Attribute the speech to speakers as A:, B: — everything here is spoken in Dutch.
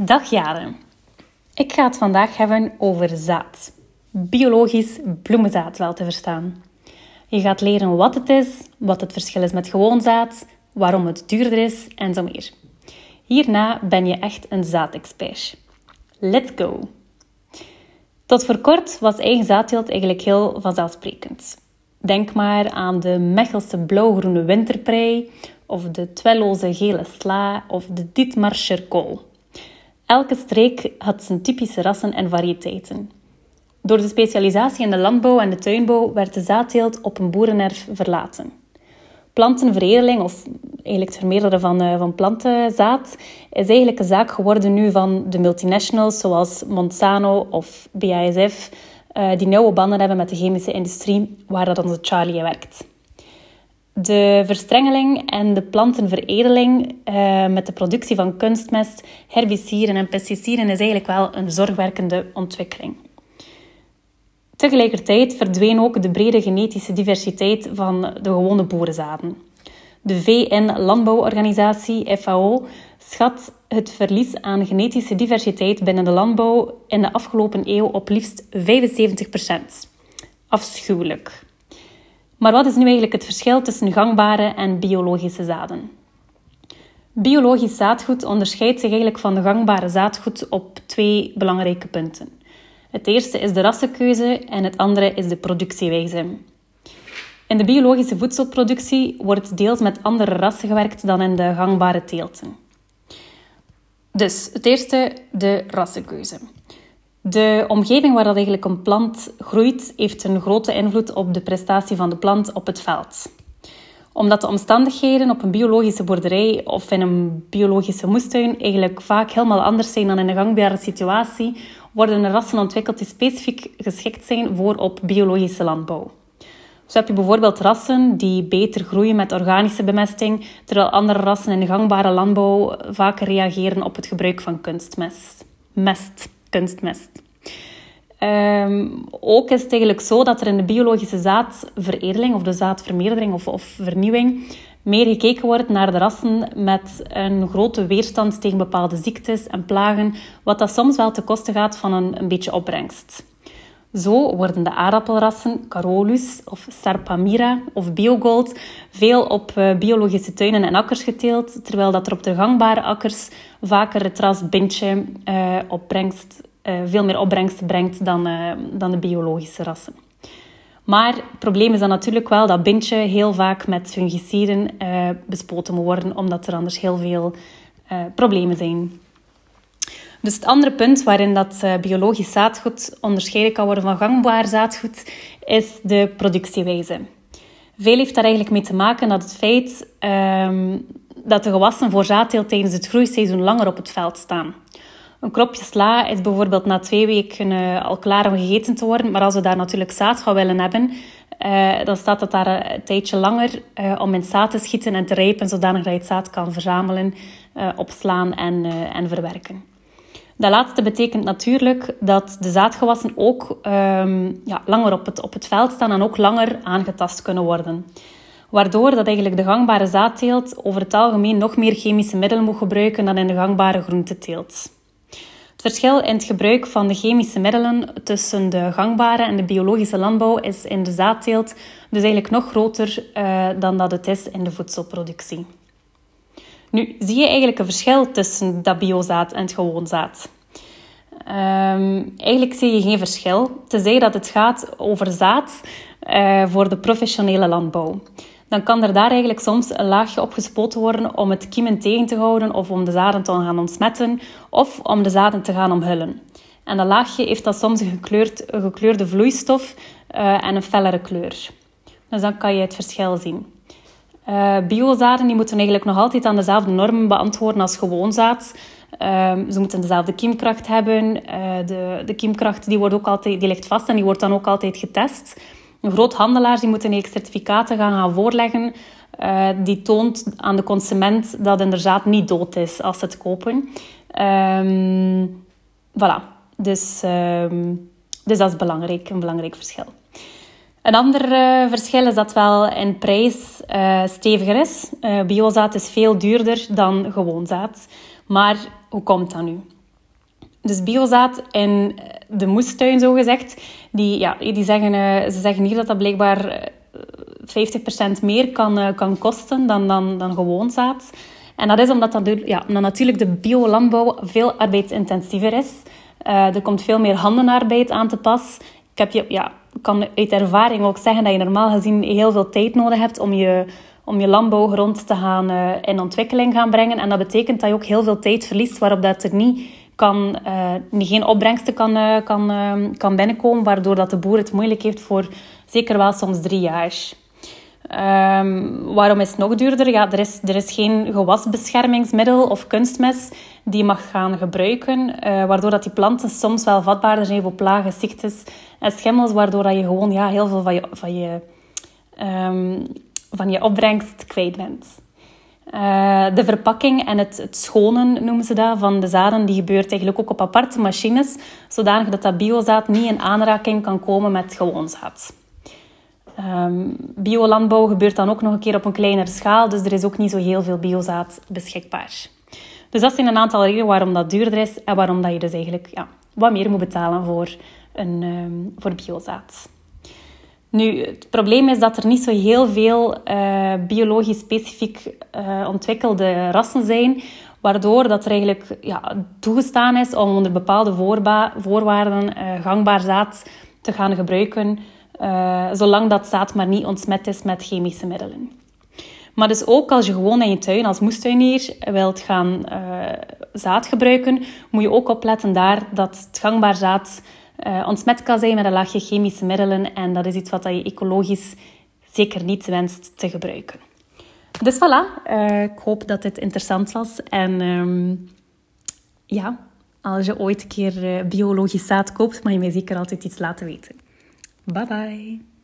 A: Dag Jaren. Ik ga het vandaag hebben over zaad. Biologisch bloemenzaad wel te verstaan. Je gaat leren wat het is, wat het verschil is met gewoon zaad, waarom het duurder is en zo meer. Hierna ben je echt een zaadexpert. Let's go! Tot voor kort was eigen zaadteelt eigenlijk heel vanzelfsprekend. Denk maar aan de Mechelse blauwgroene winterprei, of de Twelloze gele sla, of de Dietmarscher kool. Elke streek had zijn typische rassen en variëteiten. Door de specialisatie in de landbouw en de tuinbouw werd de zaadteelt op een boerenerf verlaten. Plantenveredeling, of eigenlijk het vermeerderen van, uh, van plantenzaad, is eigenlijk een zaak geworden nu van de multinationals zoals Monsanto of BASF, uh, die nauwe banden hebben met de chemische industrie, waar dat onze Charlie werkt. De verstrengeling en de plantenveredeling uh, met de productie van kunstmest, herbiciden en pesticiden is eigenlijk wel een zorgwerkende ontwikkeling. Tegelijkertijd verdween ook de brede genetische diversiteit van de gewone boerenzaden. De VN-landbouworganisatie FAO schat het verlies aan genetische diversiteit binnen de landbouw in de afgelopen eeuw op liefst 75% Afschuwelijk. Maar wat is nu eigenlijk het verschil tussen gangbare en biologische zaden? Biologisch zaadgoed onderscheidt zich eigenlijk van de gangbare zaadgoed op twee belangrijke punten. Het eerste is de rassenkeuze en het andere is de productiewijze. In de biologische voedselproductie wordt deels met andere rassen gewerkt dan in de gangbare teelten. Dus het eerste, de rassenkeuze. De omgeving waar dat eigenlijk een plant groeit, heeft een grote invloed op de prestatie van de plant op het veld. Omdat de omstandigheden op een biologische boerderij of in een biologische moestuin eigenlijk vaak helemaal anders zijn dan in een gangbare situatie, worden er rassen ontwikkeld die specifiek geschikt zijn voor op biologische landbouw. Zo heb je bijvoorbeeld rassen die beter groeien met organische bemesting, terwijl andere rassen in de gangbare landbouw vaker reageren op het gebruik van kunstmest. Mest, kunstmest. Um, ook is het eigenlijk zo dat er in de biologische zaadveredeling of de zaadvermeerdering of, of vernieuwing meer gekeken wordt naar de rassen met een grote weerstand tegen bepaalde ziektes en plagen, wat dat soms wel ten koste gaat van een, een beetje opbrengst. Zo worden de aardappelrassen Carolus of Sarpamira of Biogold veel op eh, biologische tuinen en akkers geteeld, terwijl dat er op de gangbare akkers vaker het ras bintje uh, opbrengst, veel meer opbrengst brengt dan, dan de biologische rassen. Maar het probleem is dan natuurlijk wel dat bintje heel vaak met fungiciden bespoten moet worden, omdat er anders heel veel problemen zijn. Dus het andere punt waarin dat biologisch zaadgoed onderscheiden kan worden van gangbaar zaadgoed, is de productiewijze. Veel heeft daar eigenlijk mee te maken dat het feit um, dat de gewassen voor zaadteelt tijdens het groeiseizoen langer op het veld staan. Een kropje sla is bijvoorbeeld na twee weken uh, al klaar om gegeten te worden, maar als we daar natuurlijk zaad gaan willen hebben, uh, dan staat het daar een tijdje langer om in zaad te schieten en te rijpen, zodanig dat je het zaad kan verzamelen, opslaan en, en verwerken. Dat laatste betekent natuurlijk dat de zaadgewassen ook um, ja, langer op het, op het veld staan en ook langer aangetast kunnen worden. Waardoor dat eigenlijk de gangbare zaadteelt over het algemeen nog meer chemische middelen moet gebruiken dan in de gangbare groenteteelt. Het verschil in het gebruik van de chemische middelen tussen de gangbare en de biologische landbouw is in de zaadteelt dus eigenlijk nog groter uh, dan dat het is in de voedselproductie. Nu, zie je eigenlijk een verschil tussen dat biozaad en het gewoon zaad? Um, eigenlijk zie je geen verschil, tenzij dat het gaat over zaad uh, voor de professionele landbouw. Dan kan er daar eigenlijk soms een laagje op gespoten worden om het kiemen tegen te houden of om de zaden te gaan ontsmetten of om de zaden te gaan omhullen. En dat laagje heeft dan soms een, gekleurd, gekleurde vloeistof uh, en een fellere kleur. Dus dan kan je het verschil zien. Uh, biozaden die moeten eigenlijk nog altijd aan dezelfde normen beantwoorden als gewoon zaad. Uh, ze moeten dezelfde kiemkracht hebben. Uh, de, de kiemkracht die wordt ook altijd, die ligt vast en die wordt dan ook altijd getest. Een groot handelaar die moet een certificaten gaan, gaan voorleggen. Uh, die toont aan de consument dat inderdaad niet dood is als ze het kopen. Um, voilà. Dus, um, dus dat is belangrijk, een belangrijk verschil. Een ander uh, verschil is dat wel in prijs uh, steviger is. Biozaad is veel duurder dan gewoon zaad. Maar hoe komt dat nu? Dus biozaad in de moestuin, zo gezegd, die, ja, die zeggen, uh, ze zeggen hier dat dat blijkbaar 50% meer kan, kan kosten dan, dan, dan gewoon zaad. En dat is omdat, dat, ja, natuurlijk de biolandbouw veel arbeidsintensiever is. Er komt veel meer handenarbeid aan te pas. Ik heb je, ja, kan uit ervaring ook zeggen dat je normaal gezien heel veel tijd nodig hebt om je, om je landbouwgrond te gaan uh, in ontwikkeling gaan brengen. En dat betekent dat je ook heel veel tijd verliest waarop dat er niet kan, uh, geen opbrengsten kan, kan, kan binnenkomen, waardoor dat de boer het moeilijk heeft voor zeker wel soms drie jaar. Um, waarom is het nog duurder? Ja, er, is, er is geen gewasbeschermingsmiddel of kunstmest die je mag gaan gebruiken, uh, waardoor dat die planten soms wel vatbaarder zijn voor plagen, ziektes en schimmels, waardoor dat je gewoon ja, heel veel van je, van je, um, van je opbrengst kwijt bent. Uh, de verpakking en het, het, schonen, noemen ze dat, van de zaden, die gebeurt eigenlijk ook op aparte machines, zodanig dat dat biozaad niet in aanraking kan komen met gewoon zaad. Um, biolandbouw gebeurt dan ook nog een keer op een kleinere schaal, dus er is ook niet zo heel veel biozaad beschikbaar. Dus dat zijn een aantal redenen waarom dat duurder is en waarom dat je dus eigenlijk ja, wat meer moet betalen voor, een, um, voor biozaad. Nu, het probleem is dat er niet zo heel veel uh, biologisch specifiek uh, ontwikkelde rassen zijn, waardoor dat er eigenlijk ja, toegestaan is om onder bepaalde voorwaarden uh, gangbaar zaad te gaan gebruiken zolang dat zaad maar niet ontsmet is met chemische middelen. Maar dus ook als je gewoon in je tuin als moestuinier wilt gaan zaad gebruiken, moet je ook opletten daar dat het gangbaar zaad uh, ontsmet kan zijn met een laagje chemische middelen. En dat is iets wat je ecologisch zeker niet wenst te gebruiken. Dus voilà, ik hoop dat dit interessant was. En um, ja, als je ooit een keer biologisch zaad koopt, mag je mij zeker altijd iets laten weten. Bye bye.